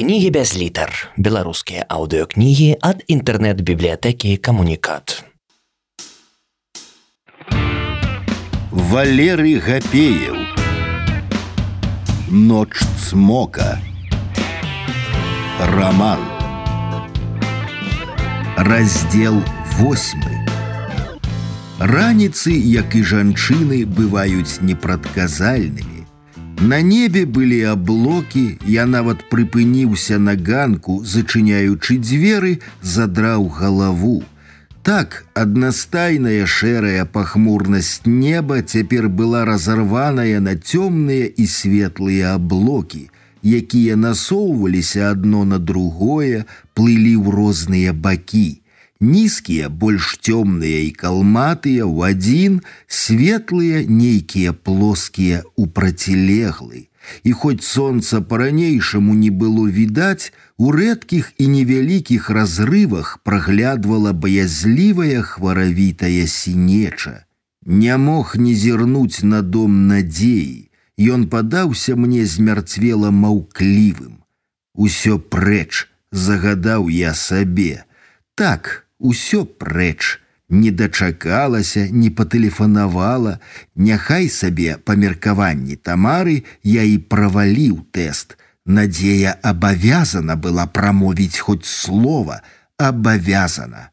Кнігі без літар. Беларускія аўдыёкнігі ад інтэрнэт-бібліятэкі камунікат. Валерый Гапеев Ночь цмока Роман Раздел 8 Раніцы, як і жанчыны бываюць непрадказальнымі на небе былі аблокі, я нават прыпыніўся на ганку, зачыняючы дзверы, задраў галаву. Так аднастайная шэрая пахмурнасць неба цяпер была разарваная на цёмныя і светлыя аблокі, якія насоўваліся адно на другое, плылі ў розныя бакі. Нізкія, больш цёмныя і калматыя ў адзін, светлыя, нейкія плоскія ў процілеглы. І хоць сонца па-ранейшаму не было відаць, у рэдкіх і невялікіх разрывах праглядвала баязлівая хваравітая сінеча. Не мог не зірнуць на дом надзеі. Ён падаўся мне змярцвела маўклівым. Усё прэч, загадаў я сабе. Так, усё прэч, не дачакалася, не патэлефанавала, няхай сабе па меркаванні тамары я і праваліў тэст. Надзея абавязана была прамовіць хоць слова, абавязана.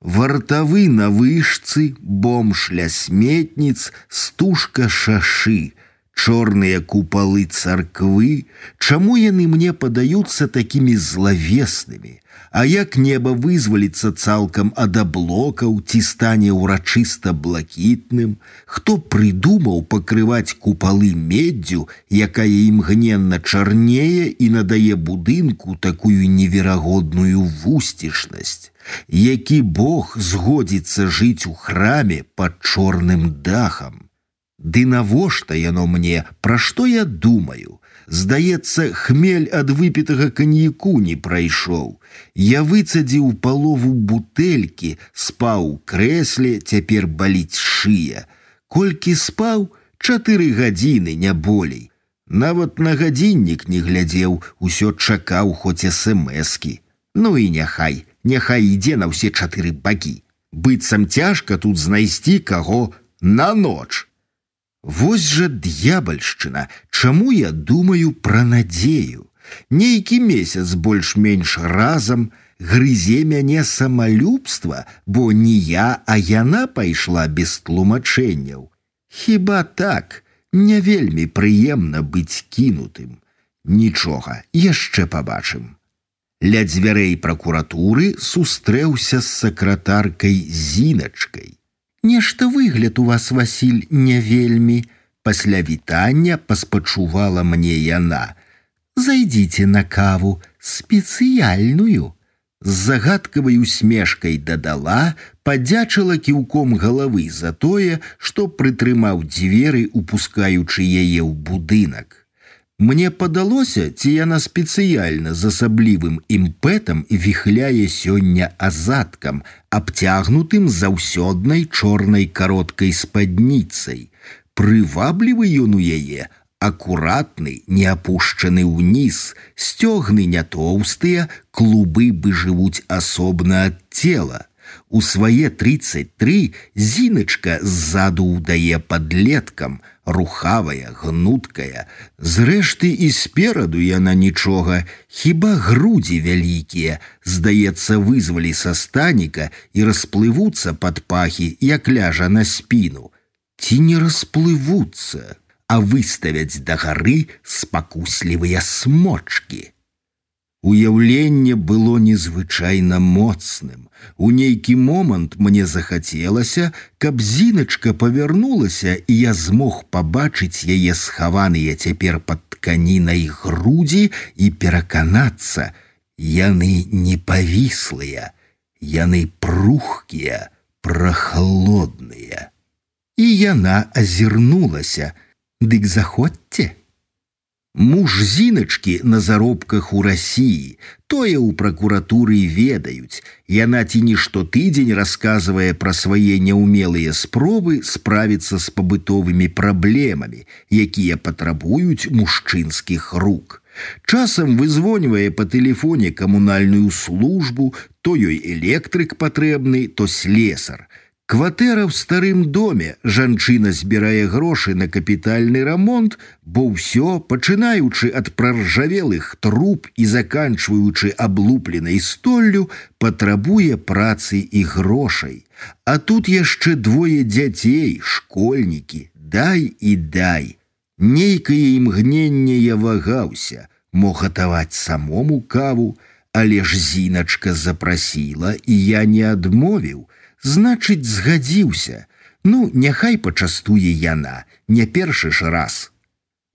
Вартавы на вышцы, бомж ля сметніц, стужка шашы, чорныя купалы царквы, чаму яны мне падаюцца такімі злавеснымі, А як неба вызваліцца цалкам ад аблокаў ці стане ўрачыста блакітным, хто прыдумаў пакрываць купалы меддзю, якая імгненна чарнее і надае будынку такую неверагодную вусцішнасць, які Бог згодзіцца жыць у храме пад чорным дахам. Ды навошта яно мне, пра што я думаю, Здаецца, хмель ад выпітага каньяку не прайшоў. Я выцадзіў палову бутэлькі, спаў крэсле, цяпер баліць шыя. Колькі спаў, чатыры гадзіны не болей. Нават на гадзіннік не глядзеў, усё чакаў хоць смскі. Ну і няхай, няхай ідзе на ўсе чатыры бакі. Быццам цяжка тут знайсці каго на ноч. Вось жа д'ябальшчына, чаму я думаю пра надзею. Нейкі месяц больш-менш разам грызе мяне самалюбства, бо не я, а яна пайшла без тлумачэнняў. Хіба так, не вельмі прыемна быць кінутым. Нічога, яшчэ пабачым. Ля дзвярэй пракуратуры сустрэўся з сакратаркай зіначкай. Нешта выгляд у вас, Васіль, не вельмі. Пасля вітання паспачувала мне яна. Зайдзіце на каву спецыяльную. З загадкавай усмешкай дадала, падзячыла кіўком галавы за тое, што прытрымаў дзверы, упускаючы яе ў будынак. Мне падалося, ці яна спецыяльна з асаблівым імпэтам віхляе сёння азадкам, абцягнутым заўсёднай чорнай кароткай спадніцай. Прываблівы ён у яе, акуратны, не апушчаны ўніз, сцёгны не тоўстыя, клубы бы жывуць асобна ад цела. У свае 33 зіначка ззаду ўдае падлеткам, рухавая, гнуткая. Зрэшты і спераду яна нічога, хіба грудзі вялікія, здаецца, вызвалі са станіка і расплывуцца пад пахі, як ляжа на спіну. Ці не расплывуцца, а выставяць да гары спакуслівыя смочки. Уяўленне было незвычайна моцным. У нейкі момант мне захацелася, каб зіначка павярнулася, і я змог пабачыць яе схаваныя цяпер пад тканінай грудзі і пераканацца: яны не павіслыя, яны прухкія, прахалодныя. І яна азірнулася: Дык заходзьце, Муж зіначкі на заробках у рассіі, тое ў пракуратуры ведаюць. Яна ці не штотыдзень расказвае пра свае няўмелыя спробы справіцца з пабытовымі праблемамі, якія патрабуюць мужчынскіх рук. Часам вызвоньвае па тэлефоне камунальную службу, то ёй электрык патрэбны, то слесар. Кватэра ў старым доме жанчына збірае грошы на капітальны рамонт, бо ўсё, пачынаючы ад праржавелых труб і заканчваючы аблупленай столлю, патрабуе працы і грошай. А тут яшчэ двое дзяцей, школьнікі, дай і дай. Нейкае імгненне я вагаўся, мог гатаваць самому каву, але ж зіначка запрасіла, і я не адмовіў, значыць, згадзіўся. Ну, няхай пачастуе яна, не першы ж раз.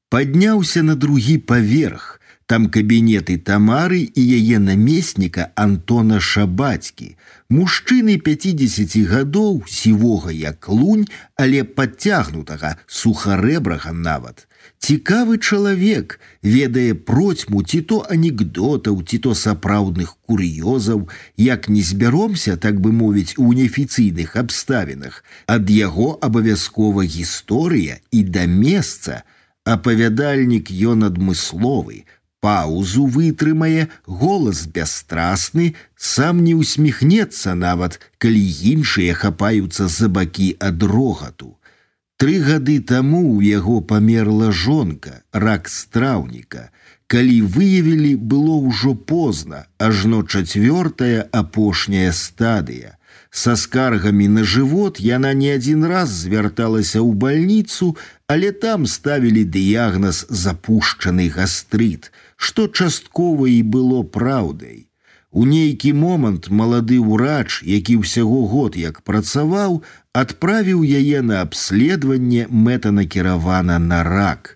Падняўся на другі паверх, там кабінеты тамары і яе намесніка Антона Шабацькі, Мужчыны 50 гадоў сівога як лунь, але падцягнутага сухарэбрага нават. Цікавы чалавек ведае процьму ці то анекдотаў, ці то сапраўдных кур'ёзаў, як не збяромся, так бы мовіць, у неафіцыйных абставінах, ад яго абавязкова гісторыя і да месца, апавядальнік ён адмысловы, паузу вытрымае, голас бясстрасны, сам не усміхнецца нават, калі іншыя хапаюцца за бакі ад рогату. Тры гады таму ў яго памерла жонка, рак страўніка. Калі выявілі, было ўжо позна, ажно чацвёртая апошняя стадыя. Са скаргамі на жывот яна не адзін раз звярталася ў бальніцу, але там ставілі дыягназ запушчаны гастрыт – што часткова і было праўдай. У нейкі момант малады ўрач, які ўсяго год як працаваў, адправіў яе на абследаванне мэтанакіравана на рак.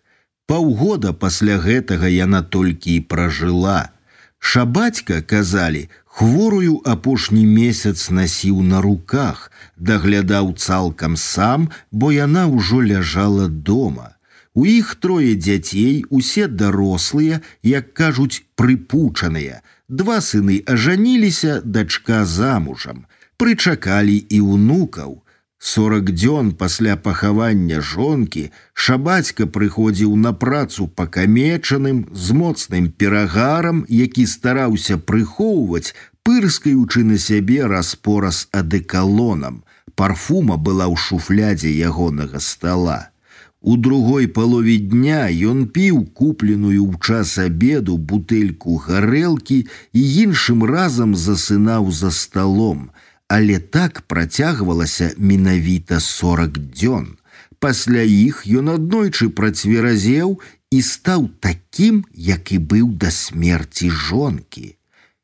Паўгода пасля гэтага яна толькі і пражыла. Шабацька казалі, хворую апошні месяц насіў на руках, даглядаў цалкам сам, бо яна ўжо ляжала дома. У іх трое дзяцей, усе дарослыя, як кажуць, прыпучаныя. Два сыны ажаніліся, дачка замужам, прычакалі і ўнукаў. Сорак дзён пасля пахавання жонкі шабацька прыходзіў на працу пакамечаным з моцным перагарам, які стараўся прыхоўваць, пырскаючы на сябе распораз адэкалонам. Парфума была ў шуфлядзе ягонага стола. У другой палове дня ён піў купленую ў час абеду бутэльку гарэлкі і іншым разам засынаў за сталом, але так працягвалася менавіта сорок дзён. Пасля іх ён аднойчы працверазеў і стаў такім, як і быў да смерці жонкі.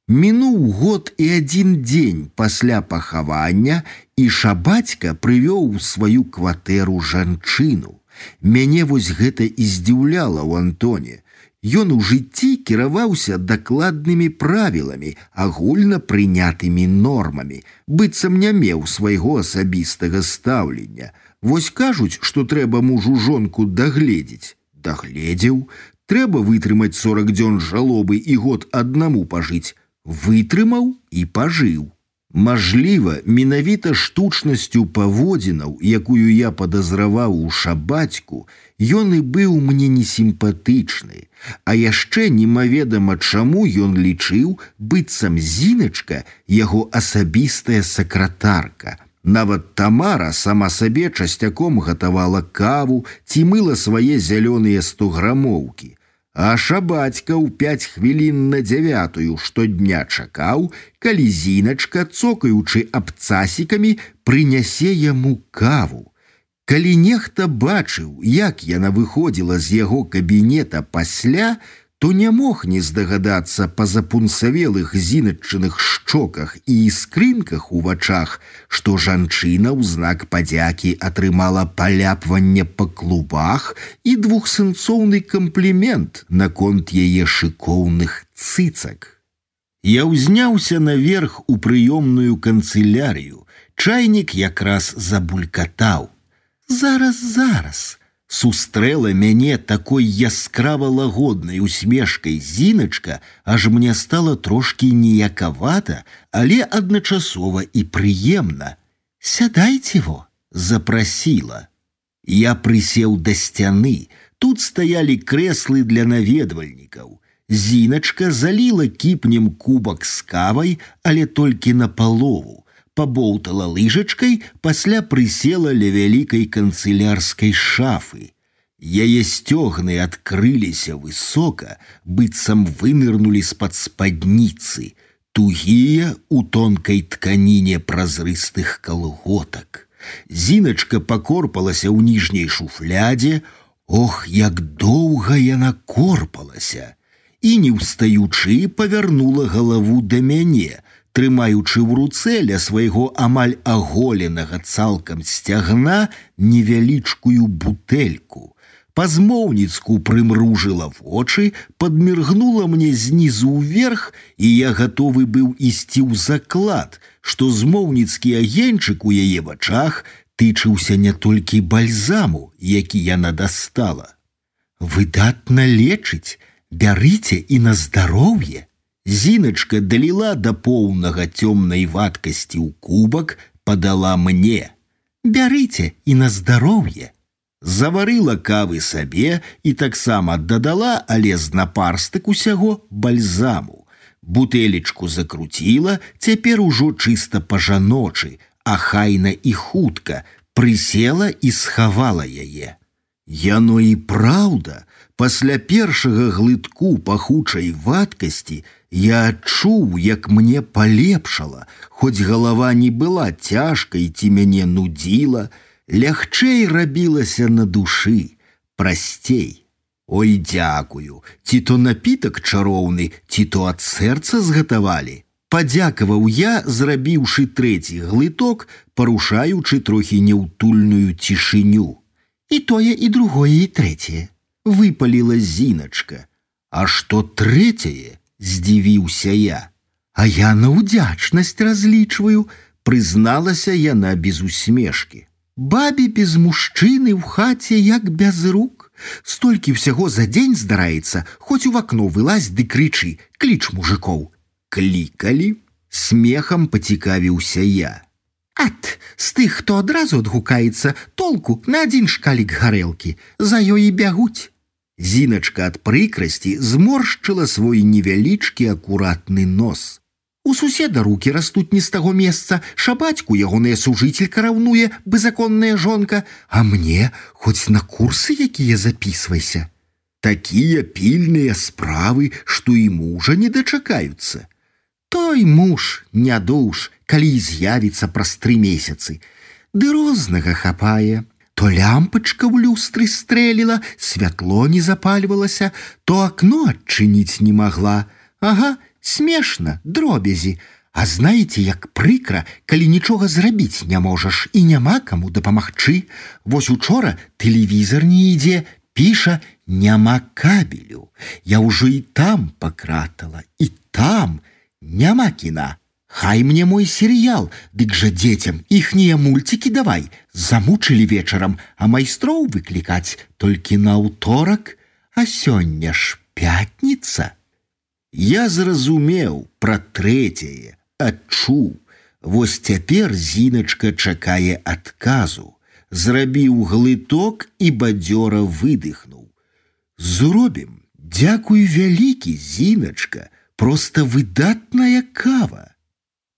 Мінуў год і адзін дзень пасля пахавання і шабацька прывёў у сваю кватэру жанчыну. Мяне вось гэта і здзіўляла ў Антоне. Ён у жыцці кіраваўся дакладнымі правіламі, агульна прынятымі нормамі, быццам не меў свайго асабістага стаўлення. Вось кажуць, што трэба мужу жонку дагледзець. Дагледзеў, трэба вытрымаць сорок дзён жалобы і год аднаму пажыць. Вытрымаў і пажыў. Мажліва, менавіта штучнасцю паводзінаў, якую я падазраваў у шабацьку, ён і быў мне несімпатычны, а яшчэ немаведама чаму ён лічыў быццам зіначка яго асабістая сакратарка. Нават тамара сама сабе часцяком гатавала каву ці мыла свае зялёныя стограмоўкі. А шабацька ў пяць хвілін на дзявятую штодня чакаў, калі зіначка, цокаючы абцасікамі, прынясе яму каву. Калі нехта бачыў, як яна выходзіла з яго кабінета пасля, то не мог не здагадацца па запунсавелых зіначчыных шчоках і іскрынках у вачах, што жанчына ў знак падзякі атрымала паляпванне па клубах і двухсэнцоўны камплімент наконт яе шыкоўных цыцак. Я ўзняўся наверх у прыёмную канцылярію. Чайнік якраз забулькатаў. Зараз, зараз, сустрэла мяне такой яскрава лагоднай усмешкай зіначка, аж мне стала трошки ніякавата, але адначасова і прыемна. Сядайце во, запрасіла. Я прысеў да сцяны, тут стаялі крэслы для наведвальнікаў. Зіначка заліла кіпнем кубак з кавай, але толькі на палову, пабоўтала лыжачкай, пасля прысела ля вялікай канцылярскай шафы. Яе сцёгны адкрыліся высока, быццам вынырнулі з-пад спадніцы, тугія у тонкай тканіне празрыстых калготак. Зіначка пакорпалася ў ніжняй шуфлядзе, Ох, як доўга яна корпалася і, не ўстаючы, павярнула галаву да мяне, трымаючы ў руцэ ля свайго амаль аголенага цалкам сцягна невялічкую бутэльку па-змоўніцку прымружыла вочы, падміргнула мне знізу ўверх, і я гатовы быў ісці ў заклад, што змоўніцкі агенчык у яе вачах тычыўся не толькі бальзаму, які яна дастала. Выдатна лечыць, бярыце і на здароўе. Зіначка даліла да поўнага цёмнай вадкасці ў кубак, падала мне. Бярыце і на здароўе заварыла кавы сабе і таксама дадала, але з напарстык усяго бальзаму. Бутэлечку закруціла, цяпер ужо чыста па-жаночы, ахайна і хутка, прысела і схавала яе. Яно і праўда, пасля першага глытку пахучай вадкасці я адчуў, як мне палепшала, хоць галава не была цяжкай ці мяне нудзіла, лягчэй рабілася на душы, прасцей. Ой, дзякую, ці то напітак чароўны, ці то ад сэрца згатавалі. Падзякаваў я, зрабіўшы трэці глыток, парушаючы трохі неўтульную цішыню. І тое і другое і трэцяе. Выпаліла зіначка. А што трэцяе, здзівіўся я. А я на ўдзячнасць разлічваю, прызналася яна без усмешкі. Бабе без мужчыны ў хаце як без рук. Столькі ўсяго за дзень здараецца, хоць у вакно вылазь ды крычы, кліч мужикоў. Клікалі, смехам пацікавіўся я. Ат, з тых, хто адразу адгукаецца толку на адзін шкалік гарэлкі, за ёй і бягуць. Зіначка ад прыкрасці зморшчыла свой невялічкі акуратны нос. У суседа руки растуць не з таго месца, шабацьку ягоная сужителька раўнуе беззаконная жонка, а мне хоць на курсы якія записывайся. Такія пільныя справы, што і мужа не дачакаюцца. Той муж не душ, калі з'явіцца праз тры месяцы. Ды рознага хапае, то лямпачка ў люстры стрэліла, святло не запальвалася, то акно адчыніць не магла. Ага, смешна дробязі. А знаеце як прыкра калі нічога зрабіць не можаш і няма каму дапамагчы. Вось учора тэлевізор не ідзе піша няма кабелю. Я ўжо і там пакратала і там няма кіна Хай мне мой серыял, дык жа дзецям іхнія мульцікі давай замучылі вечарам, а майстроў выклікаць толькі на ўторак, а сёння ж пятніца. Я зразумеў пра трэцяе, адчуў. Вось цяпер зіначка чакае адказу, зрабіў глыток і бадзёра выдыхнуў. Зробім, дзякуй вялікі зіначка, просто выдатная кава.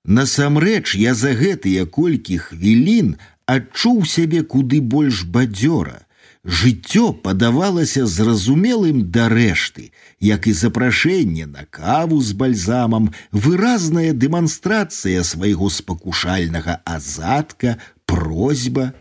Насамрэч я за гэтыя колькі хвілін адчуў сябе куды больш бадзёра, жыццё падавалася зразумелым да рэшты, як і запрашэнне на каву з бальзамам, выразная дэманстрацыя свайго спакушальнага азадка, просьба.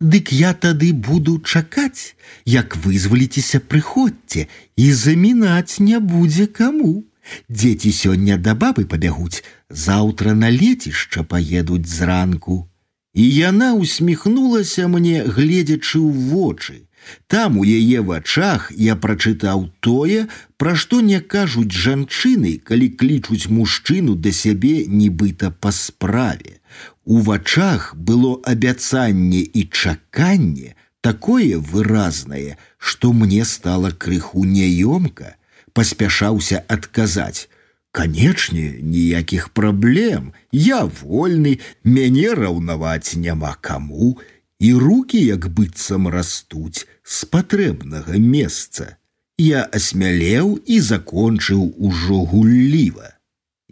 Дык я тады буду чакаць, як вызваліцеся прыходзьце і замінаць не будзе каму. Дзеці сёння да бабы пабягуць, заўтра на лецішча паедуць зранку. І яна усміхнулася мне, гледзячы ў вочы. Там у яе вачах я прачытаў тое, пра што не кажуць жанчыны, калі клічуць мужчыну да сябе нібыта па справе. У вачах было абяцанне і чаканне такое выразнае, што мне стала крыху няёмка, паспяшаўся адказаць: Канечне, ніякіх праблем. Я вольны, мяне раўнаваць няма каму, і руки як быццам растуць з патрэбнага месца. Я асмялеў і закончыў ужо гулліва.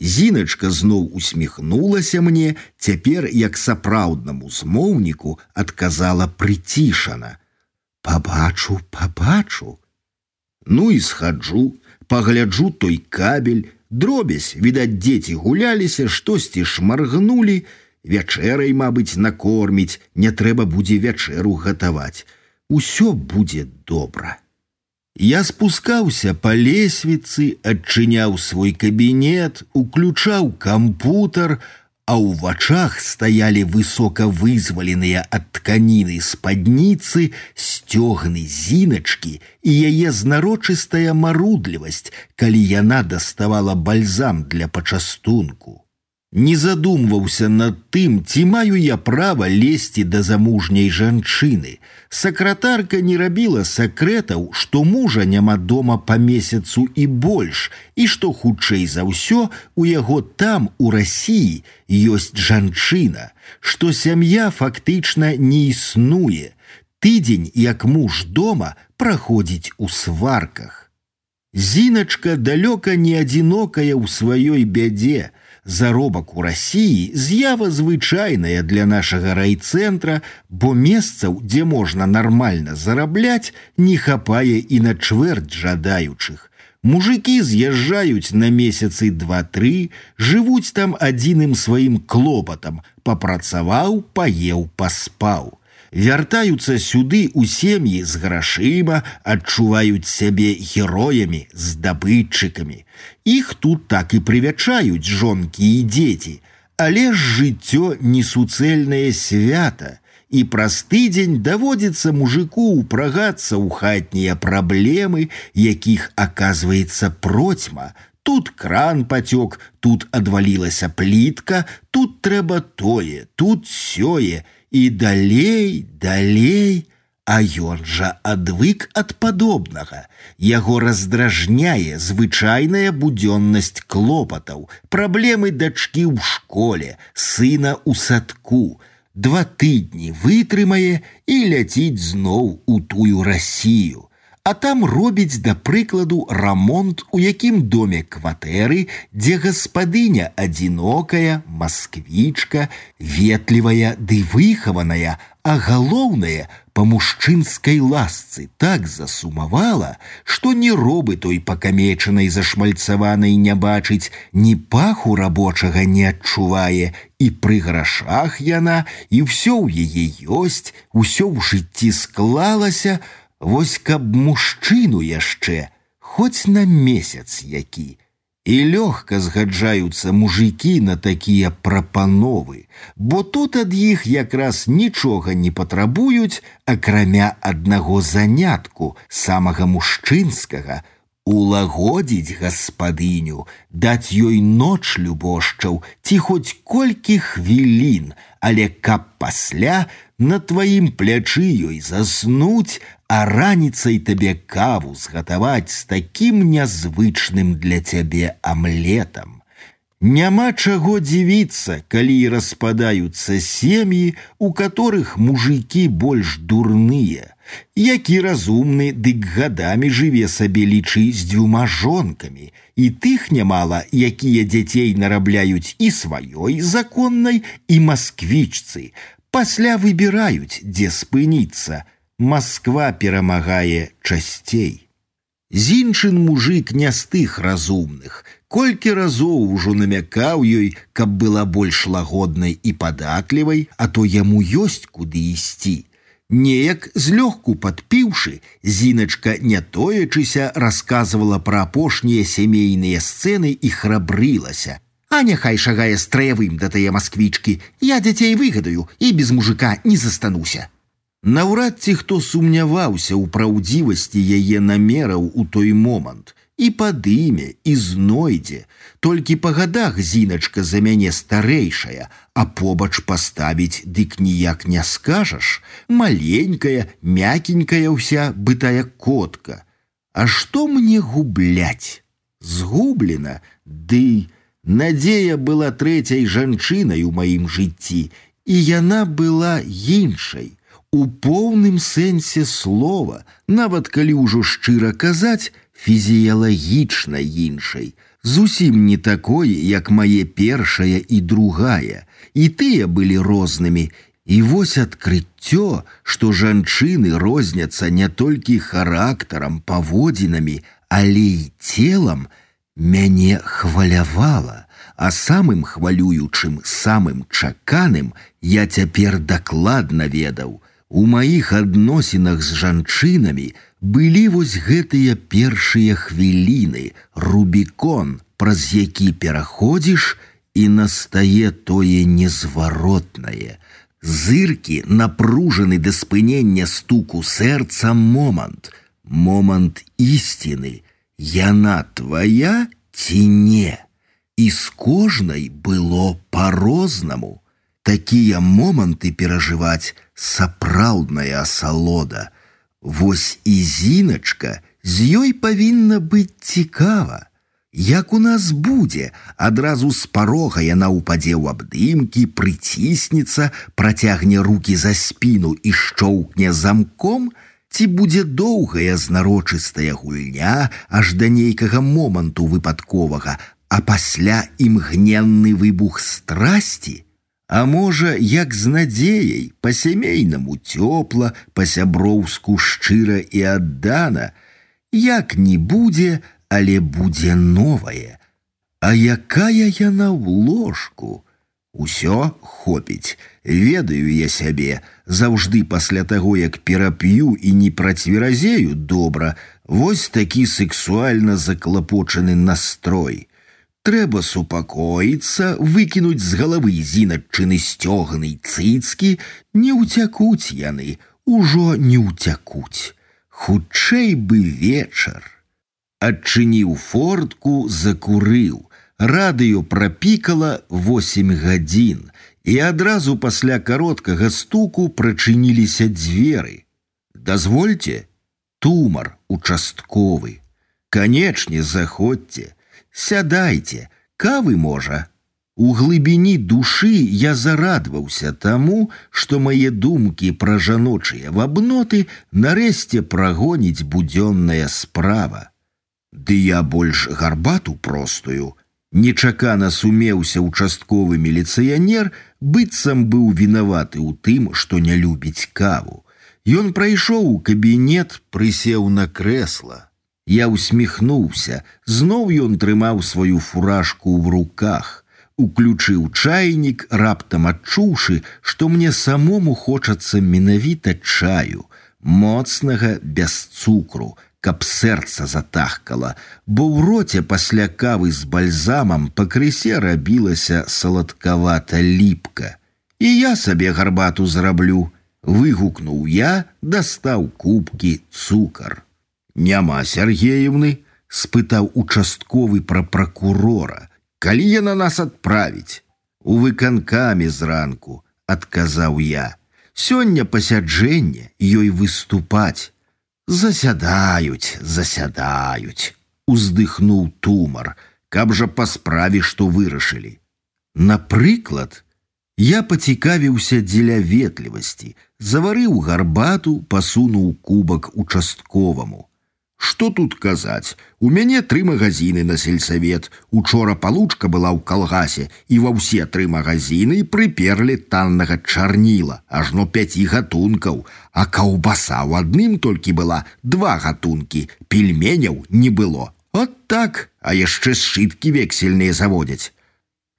Зіначка зноў усміхнулася мне, цяпер як сапраўднаму змоўніку адказала прыцішана: « Пабачу, пабачу. Ну і схаджу, пагляджу той кабель, дробязь, відаць, дзеці гуляліся, штосьці шмаргнулі, вячэрай, мабыць, накорміць, не трэба будзе вячэру гатаваць. Усё будзе добра. Я спускаўся па лесвіцы, адчыняў свой кабінет, уключаў кампутар, а ў вачах стаялі высока вызваленыя ад тканіны спадніцы, сцёгны зіначкі і яе знарочыстая марудлівасць, калі яна даставала бальзам для пачастунку не задумваўся над тым, ці маю я права лезці да замужняй жанчыны. Сакратарка не рабіла сакрэтаў, што мужа няма дома па месяцу і больш, і што хутчэй за ўсё у яго там у рассіі ёсць жанчына, што сям'я фактычна не існуе. Тыдзень, як муж дома праходзіць у сварках. Зіначка далёка не адзінокая ў сваёй бядзе, заробак у рассіі з'ява звычайная для нашага райцэнтра, бо месцаў, дзе можна нармальна зарабляць, не хапае і на чвэрць жадаючых. Мужики з'язджаюць на месяцы два-тры, жывуць там адзіным сваім клопатам, папрацаваў, паеў, паспаў вяртаюцца сюды у сем'і з грашыма, адчуваюць сябе героямі, здабытчыкамі. Іх тут так і прывячаюць жонкі і дзеці, але ж жыццё несуцэльнае свята, і праз тыдзень даводзіцца мужику ўпрагацца ў хатнія праблемы, якіх аказваецца процьма, Тут кран пацёк, тут адвалілася плітка, тут трэба тое, тут сёе, і далей, далей, а ён жа адвык ад падобнага. Яго раздражняе звычайная будзённасць клопатаў, праблемы дачкі ў школе, сына ў садку. Два тыдні вытрымае і ляціць зноў у тую рассію а там робіць да прыкладу рамонт у якім доме кватэры, дзе гаспадыня адзінокая, масквічка, ветлівая ды выхаваная, а галоўнае па мужчынскай ласцы так засумавала, што ні робы той пакамечанай зашмальцаванай не бачыць, ні паху рабочага не адчувае, і пры грашах яна, і ўсё ў яе ёсць, усё ў жыцці склалася, Вось каб мужчыну яшчэ, хоць на месяц які. І лёгка згаджаюцца мужикі на такія прапановы, бо тут ад іх якраз нічога не патрабуюць, акрамя аднаго занятку самага мужчынскага, улагодзіць гаспадыню, даць ёй ноч любошчаў ці хоць колькі хвілін, але каб пасля на тваім плячы ёй заснуць, а раніцай табе каву згатаваць з такім нязвычным для цябе амлетам. Няма чаго дзівіцца, калі распадаюцца сем'і, у которых мужикі больш дурныя. Які разумны, дык гадамі жыве сабе лічы з дзвюма жонкамі, і тых нямала, якія дзяцей нарабляюць і сваёй законнай і масквічцы, пасля выбіраюць, дзе спыніцца. Масква перамагае часцей. Зіншын мужик не з тых разумных, колькі разоў ужо намякаў ёй, каб была больш лагоднай і падатлівай, а то яму ёсць куды ісці. Неяк злёгку падпіўшы, зіначка не тоячыся расказвала пра апошнія сямейныя сцэны і храбрылася, А няхай шагае страявым да тае масквічкі, я дзяцей выгадаю і без мужика не застануся. Наўрад ці хто сумняваўся ў праўдзівасці яе намераў у той момант і падыме і знойдзе, толькі па гадах зіначка за мяне старэйшая, а побач паставіць дык ніяк не скажаш, маленькая, мякенькая ўся бытая котка. А што мне губляць? Згублена, ды, Надзея была трэцяй жанчынай у маім жыцці, і яна была іншай. У поўным сэнсе слова, нават калі ўжо шчыра казаць, фізіялагічна іншай, зусім не такое, як мае першая і другая, і тыя былі рознымі. І вось адкрыццё, што жанчыны розняцца не толькі характарам, паводзінамі, але і целам, мяне хвалявала, а самым хвалюючым, самым чаканым я цяпер дакладна ведаў, У маіх адносінах з жанчынамі былі вось гэтыя першыя хвіліны, рубікон, праз які пераходзіш і настае тое незваротнае. Зыркі напружаны да спынення стуку сэрца момант, момант ісціны, яна твая ці не. І з кожнай было по-рознаму. Такія моманты перажываць сапраўдная асалода. Вось і зіначка з ёй павінна быць цікава. Як у нас будзе, адразу з парога яна ўпадзе ў абдымкі, прыціснецца, працягне руки за спіну і шчоўкне замком, ці будзе доўгая знарочыстая гульня аж да нейкага моманту выпадковага, а пасля імгненны выбух страсці, а можа, як з надзеяй па-сямейнаму цёпла, па-сяброўску шчыра і аддана, як не будзе, але будзе новае. А якая яна ў ложку? Усё хопіць, ведаю я сябе, заўжды пасля таго, як перап'ю і не працверазею добра, вось такі сексуальна заклапочаны настрой. Трэба супакоіцца, выкінуць з галавы зіначыны сцёганы цыцкі, не ўцякуць яны, ужо не ўцякуць. Хутчэй бы вечар. Адчыніў фортку, закурыў. Радыё прапікала восемь гадзін, і адразу пасля кароткага стуку прачыніліся дзверы. Дазвольце, тумар участковы. Канечне, заходзьце, сядайце, кавы можа. У глыбіні душы я зарадваўся таму, што мае думкі пра жаночыя вабноты нарэшце прагоніць будзённая справа. Ды я больш гарбату простую. Нечакана сумеўся участковы міліцыянер, быццам быў вінаваты ў тым, што не любіць каву. Ён прайшоў у кабінет, прысеў на крэсла. Я усміхнуўся, зноў ён трымаў сваю фуражку ў руках, уключыў чайнік, раптам адчуўшы, што мне самому хочацца менавіта чаю, моцнага без цукру, каб сэрца затахкала, бо ў роце пасля кавы з бальзамам пакрысе рабілася саладкавата ліпка. І я сабе гарбату зраблю, выгукнуў я, дастаў кубкі цукар. Няма Сергеевны, спытаў участковы пра пракурора, калі яна нас адправіць. У выканкамі зранку, адказаў я. Сёння пасяджэнне ёй выступаць. Засядаюць, засядаюць, уздыхнуў тумар, каб жа па справе што вырашылі. Напрыклад, я пацікавіўся дзеля ветлівасці, заварыў гарбату, пасунуў кубак участковаму. Что тут казаць? У мяне тры магазины на сельсавет. Учора палучка была ў калгасе, і ва ўсе тры магазины прыперлі таннага чарніла, ажно пяці гатункаў, а каўбаса ў адным толькі была два гатункі, пельменяў не было. От так, а яшчэ сшыткі вексельныя заводзяць.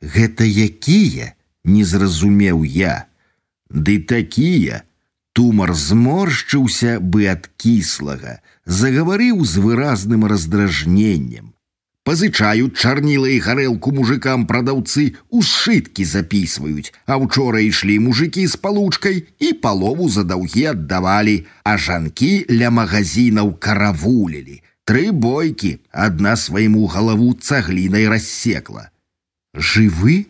Гэта якія? не зразумеў я. Ды такія, Тумар зморшчыўся бы ад кіслага загаварыў з выразным раздражненнем. Пазычаюць чарніла і гарэлку мужикам прадаўцы у сшыткі запісваюць, а учора ішлі мужикі з палучкай і палову за даўгі аддавалі, а жанкі ля магазинаў каравулілі. Тры бойкі, адна свайму галаву цаглінай рассекла. Жывы,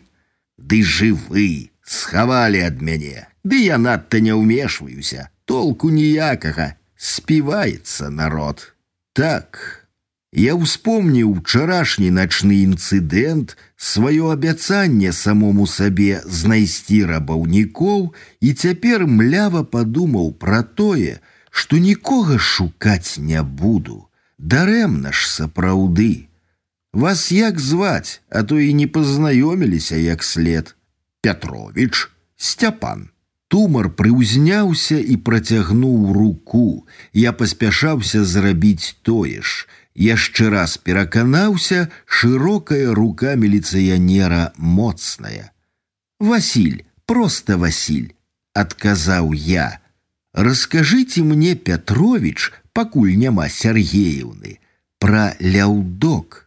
ды жывы, схавалі ад мяне, ды я надта не ўмешваюся, толку ніякага, співаецца народ. Так, Я ўспомніў учарашні начны інцыдэнт, сваё абяцанне самому сабе знайсці рабаўнікоў і цяпер млява падумаў пра тое, што нікога шукаць не буду. Дарэмна ж сапраўды. Вас як зваць, а то і не пазнаёміліся як след. Пятровіч, Сцяпан. Тумар прыўзняўся і працягнуў руку. Я паспяшаўся зрабіць тое ж. Яшчэ раз пераканаўся, шырокая рука міліцыянера моцная. Васіль, просто Васіль, адказаў я. Раскажыце мне, Пятровіч, пакуль няма Сергеевны, пра ляўдок.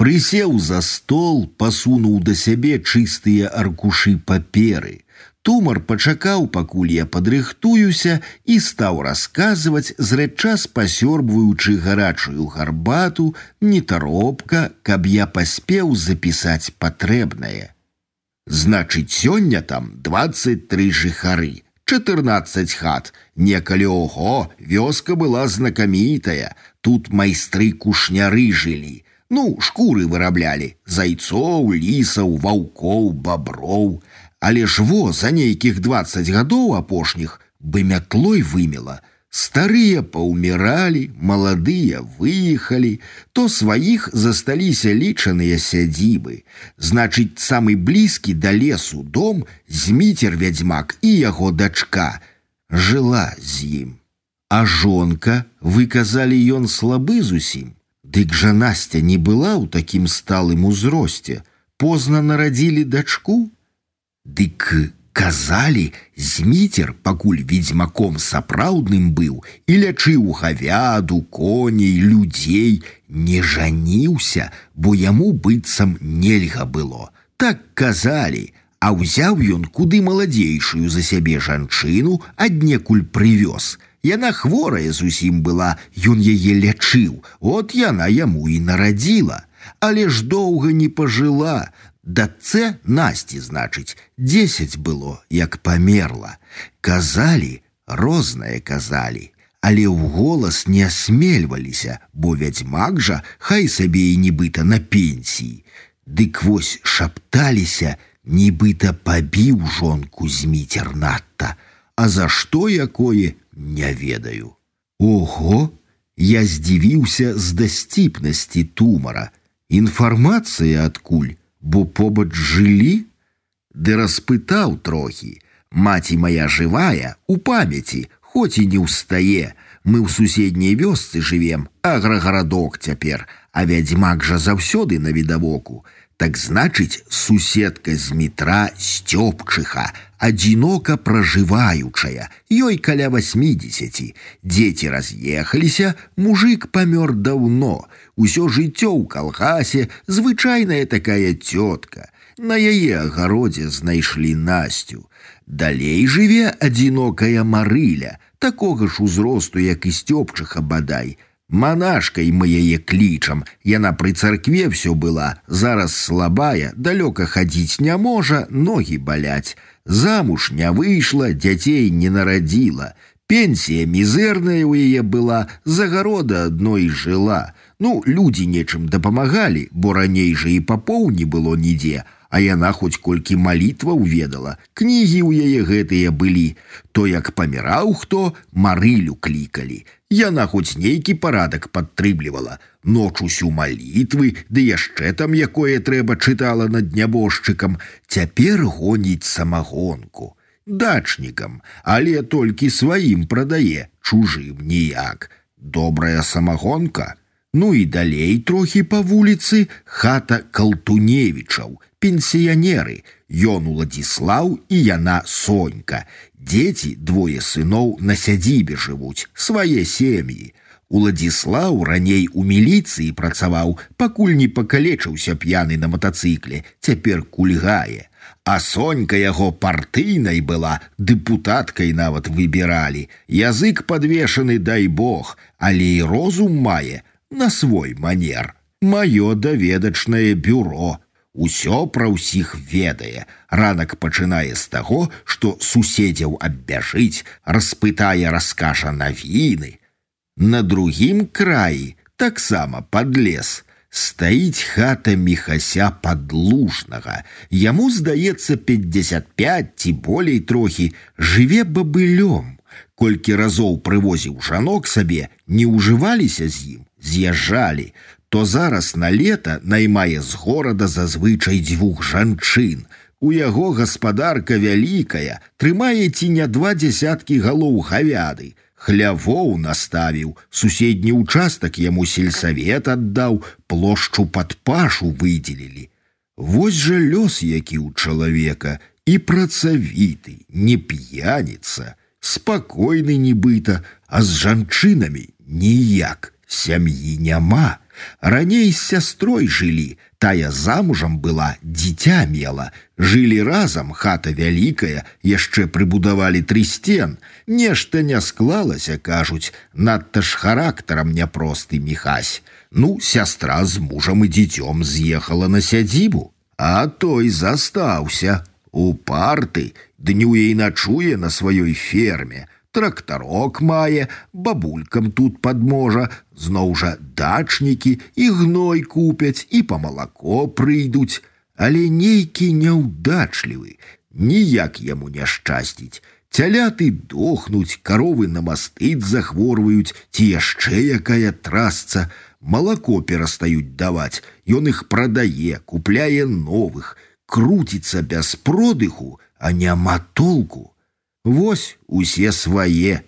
Прысеў за стол, пасунуў да сябе чыстыя аркушы паперы. Тумар пачакаў, пакуль я падрыхтуюся і стаў расказваць, зрэдчас пасёрбваючы гарачую гарбату, нетаропка, каб я паспеў запісаць патрэбнае. Значыць, сёння там 23 жыхары, 14 хат. Некалі ого, вёска была знакамітая. Тут майстры кушняры жылі. Ну, шкуры выраблялі: зайцоў, лісаў, ваўкоў, баброў. Але ж во за нейкіх 20 гадоў апошніх бы мятлой вымела, Старыя паўміралі, маладыя выехалі, то сваіх засталіся лічаныя сядзібы. Значыць, самы блізкі да лесу дом зміцер вядзьмак і яго дачка жыла з ім. А жонка, вы казалі ён слабы зусім. Дык жа Настя не была ў такім сталым узросце, позна нарадзілі дачку. Дык Казалі, зміцер, пакуль ведзьмаком сапраўдным быў і лячыў гавяду, коней, людзей, не жаніўся, бо яму быццам нельга было. Так казалі, а ўзяў ён куды маладзейшую за сябе жанчыну, аднекуль прывёз. Яна хворая зусім была, ён яе лячыў, от яна яму і нарадзіла. Але ж доўга не пажыла, Дацце насці, значыць, дзесяць было, як памерла. Казалі, рознае казалі, але ў голас не асмельваліся, бо вядзьмак жа хай сабе і нібыта на пенсіі. Дык вось шапталіся, нібыта пабіў жонку зміцер надта, А за што якое не ведаю. Ого, я здзівіўся з дасціпнасці тумара. Інфармацыя адкуль бо побач жылі, Ды распытаў трохі: Маці моя жывая у памяці, хоць і не ўстае, Мы ў суседняй вёсцы жывем, аграгарадок цяпер, а вядзьмак жа заўсёды на відавоку. Так значыць, суседка з метра сцёпчыха, адзінока пражываючая, ёй каля 80. Дзеці раз'ехаліся, мужик памёр даўно, усё жыццё ў калгасе, звычайная такая цётка. На яе агародзе знайшлі насцю. Далей жыве адзінокая марыля, такога ж узросту, як і сцёпчыха бадай. Манашкай мы яе клічам, Яна пры царкве ўсё была, зараз слабая, далёка хадзіць не можа, ногі баляць. Замуж не выйшла, дзяцей не нарадзіла. Пенсія мізэрная ў яе была, загарода адной жыла. Ну, людзі нечым дапамагалі, бо раней жа і папоў не было нідзе, а яна хоць колькі малітва ўведала. Кнігі ў яе гэтыя былі. То як паміраў хто, марылю клікалі. Яна хоць нейкі парадак падтрымлівала. Ноч усю малітвы, ды яшчэ там якое трэба чытала над нябожчыкам, цяпер гоніць самагонку. Дачнікам, але толькі сваім прадае, чужым ніяк. Добрая самагонка. Ну і далей трохі па вуліцы хата калтуневічаў, пенсіянеры, Ён уладзіслаў і яна сонька. Дзеці двое сыноў на сядзібе жывуць, свае сем'і. Уладзіслаў раней у міліцыі працаваў, пакуль не пакалечыўся п'яны на матацыкле, цяпер кульгае. А сонька яго партыйнай была, дэпутаткай нават выбіралі. Язык падвешаны, дай Бог, але і розум мае на свой манер. Маё даведачнае бюро Усё пра ўсіх ведае. Ранак пачынае з таго, што суседзяў аббяжыць, распытае раскажа навіны. На другім краі таксама пад лес. Стаіць хата мехася падлужнага. Яму здаецца 55 ці болей трохі жыве бабылём. Колькі разоў прывозіў жанок сабе, не ўжываліся з ім, з'язджалі, то зараз на лета наймае з горада зазвычай дзвюх жанчын. У яго гаспадарка вялікая, трымае ці не два дзясяткі галоў хавяды. Хлявоў наставіў, суседні ўчастак яму сельсавет аддаў, плошчу пад пашу выдзелілі. Вось жа лёс які ў чалавека і працавіты, не п'яніца, спакойны нібыта, а з жанчынамі ніяк сям'і няма. Раней з сястрой жылі, тая замужам была, дзіця мела. Жылі разам, хата вялікая, яшчэ прыбудавалі тры сцен. Нешта не склалася, кажуць, надта ж характарам няпросты міхась. Ну, сястра з мужам і дзіцём з'ехала на сядзібу, а той застаўся. У парты днюе і начуе на сваёй ферме трактарок мае, бабулькам тут падможа, зноў жа дачнікі і гной купяць і па малако прыйдуць, але нейкі няўдачлівы, ніяк яму не шчасціць. Цяляты дохнуць, каровы на мастыт захворваюць, ці яшчэ якая трасца, малако перастаюць даваць, Ён іх прадае, купляе новых, круціцца без продыху, а няма толку. Вось усе свае.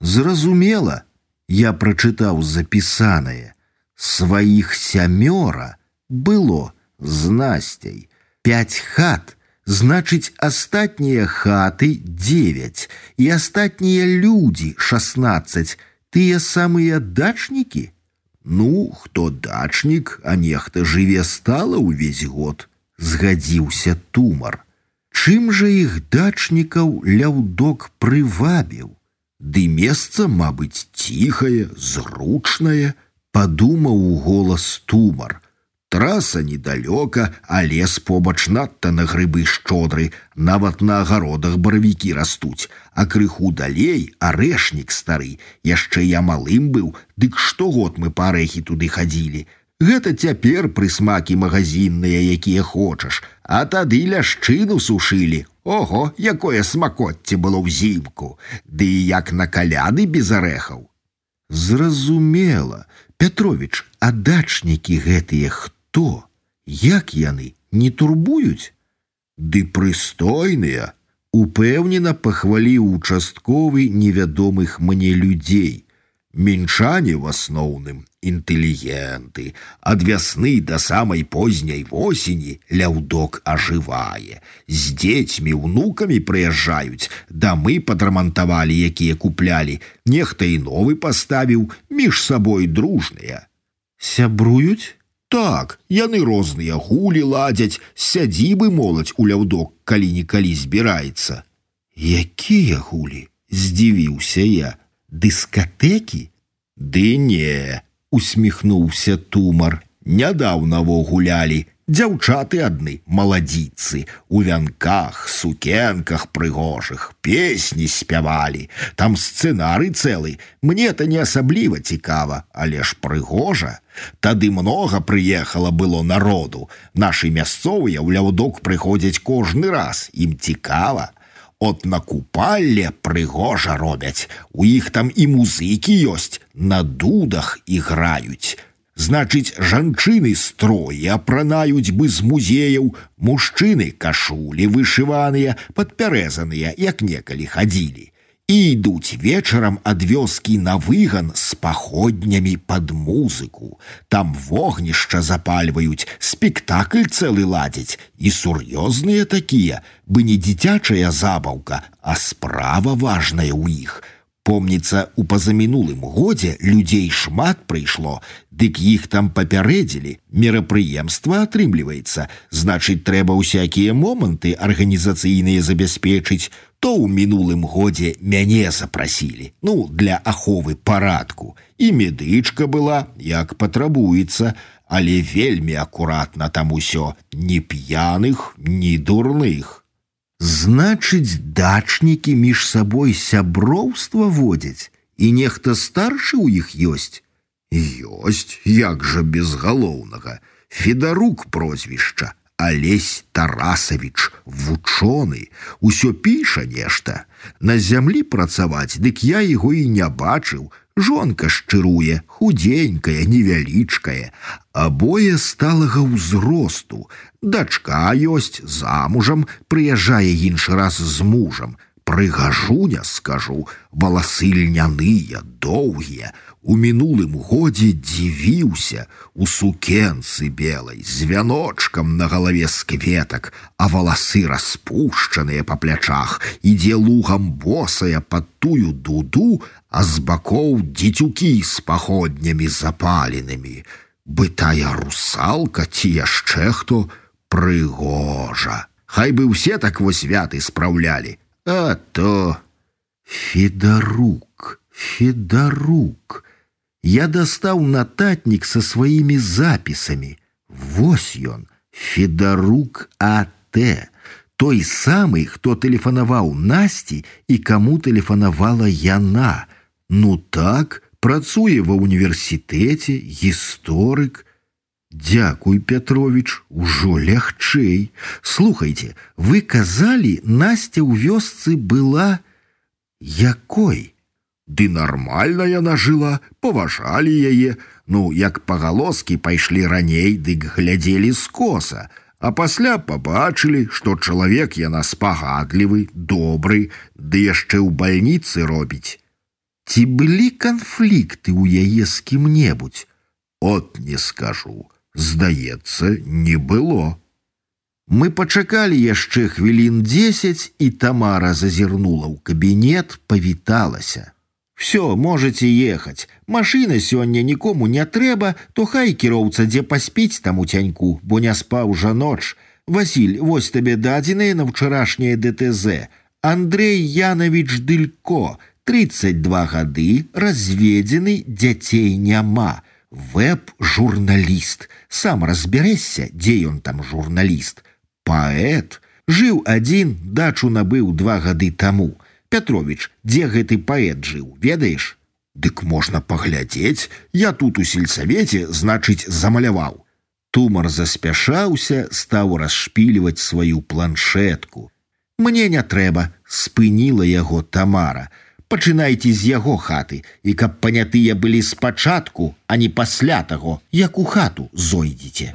Зразумела, я прачытаў запісанае. Сваіх сямёра было з насцяй. Пяць хат, значыць, астатнія хаты девять і астатнія людзі шестнадцать, тыя самыя дачнікі. Ну, хто дачнік, а нехта жыве стала ўвесь год, згадзіўся тумар. Чым жа іх дачнікаў ляўдок прывабіў? Ды месца, мабыць, ціхае, зручнае, падумаў у голас тумар. Траса недалёка, а лес побач надта на грыбы шчодры, нават на агародах баравікі растуць, а крыху далей арэшнік стары, яшчэ я малым быў, дык штогод мы па арэхі туды хадзілі. Гэта цяпер прысмакі магазінныя, якія хочаш, а тады ляшчыну сушылі. Ого, якое смакотце было ўзімку, Ды і як на каляды без арэхаў. Зразумела, Петрович, а дачнікі гэтыя хто? Як яны не турбуюць? Ды прыстойныя, упэўнена пахваліў участковы невядомых мне людзей. Мінчане в асноўным інтэлігенты, ад вясны да самай позняй восені ляўдок ажывае. З дзецьмі унукамі прыязджаюць, дамы падрамантавалі, якія куплялі, нехта і новы паставіў між сабой дружныя. Сябруюць? Так, яны розныя гулі ладзяць, сядзібы моладзь у ляўдок, калі-нікалі збіраецца. Якія гулі? здзівіўся я дыскатэкі? Ды не, усміхнуўся тумар. Нядаўна во гулялі, дзяўчаты адны маладзіцы, у вянках, сукенках прыгожых, песні спявалі, там сцэнары цэлы, мне-то не асабліва цікава, але ж прыгожа. Тады многа прыехала было народу. Нашы мясцовыя ў ляўдок прыходзяць кожны раз, ім цікава. От на купалле прыгожа робяць. У іх там і музыкі ёсць, на дудах іграюць. Значыць, жанчыны строі апранаюць бы з музеяў, мужчыны кашулі вышываныя, падпярэзаныя, як некалі хадзілі і ідуць вечарам ад вёскі на выган з паходнямі пад музыку. Там вогнішча запальваюць, спектакль цэлы ладзяць і сур'ёзныя такія, бы не дзіцячая забаўка, а справа важная ў іх. Помніцца, у пазамінулым годзе людзей шмат прыйшло, дык іх там папярэдзілі, мерапрыемства атрымліваецца, значыць, трэба ўсякія моманты арганізацыйныя забяспечыць, то ў мінулым годзе мяне запрасілі, ну, для аховы парадку. І медычка была, як патрабуецца, але вельмі акуратна там усё, ні п'яных, ні дурных. Значыць, дачнікі між сабой сяброўства водзяць, і нехта старшы ў іх ёсць. Ёсць, як жа безгалоўнага, Федарук прозвішча, Алесь Тарасавіч, вучоны, усё піша нешта. На зямлі працаваць, дык я яго і не бачыў. Жонка шчыруе, худенькая, невялічкая, абое сталага ўзросту. Дачка ёсць замужам, прыязджае іншы раз з мужам. Прыгажуня, скажу, валасы льняныя, доўгія, у мінулым годзе дзівіўся у сукенцы белай з вяночкам на галаве з кветак, а валасы распушчаныя па плячах, ідзе лугам босая пад тую дуду, а з бакоў дзецюкі з паходнямі запаленымі. Бытая русалка ці яшчэ хто прыгожа. Хай бы ўсе так вось святы спраўлялі, а то Федарук, Федарук, я достал нотатник со своими записами. Вось ён, Федарук А.Т., той самый, кто тэлефанаваў Насці і каму тэлефанавала яна. Ну так, працуе ва універсітэце, гісторык. Дякуй, Петрович, ужо лягчэй. Слухайте, вы казалі, Настя ў вёсцы была якой? Ды нармальна яна жыла, паважалі яе, ну, як пагалоскі пайшлі раней, дык глядзелі скоса, а пасля пабачылі, што чалавек яна спагадлівы, добры, ды яшчэ ў бальніцы робіць. Ці былі канфлікты ў яе з кім-небудзь? От не скажу, здаецца, не было. Мы пачакалі яшчэ хвілін дзесяць, і Тамара зазірнула ў кабінет, павіталася. Все, можете ехать. Машина сёння нікому не трэба, то хай кіроўца дзе паспіць там у тяньку, бо не спаў жа ноч. Васіль, вось табе дадзеныя на ўчарашняе ДТЗ. Андрей Янович Дылько, 32 гады, разведзены, дзяцей няма. Веб-журналіст. Сам разбярэшся, дзе ён там журналіст. Паэт. Жыў адзін, дачу набыў два гады таму. Петрович, дзе гэты паэт жыў, ведаеш? Дык можна паглядзець, я тут у сельсавеце, значыць, замаляваў. Тумар заспяшаўся, стаў расшпільваць сваю планшетку. Мне не трэба, спыніла яго Тамара. Пачынайце з яго хаты, і каб панятыя былі спачатку, а не пасля таго, як у хату зойдзеце.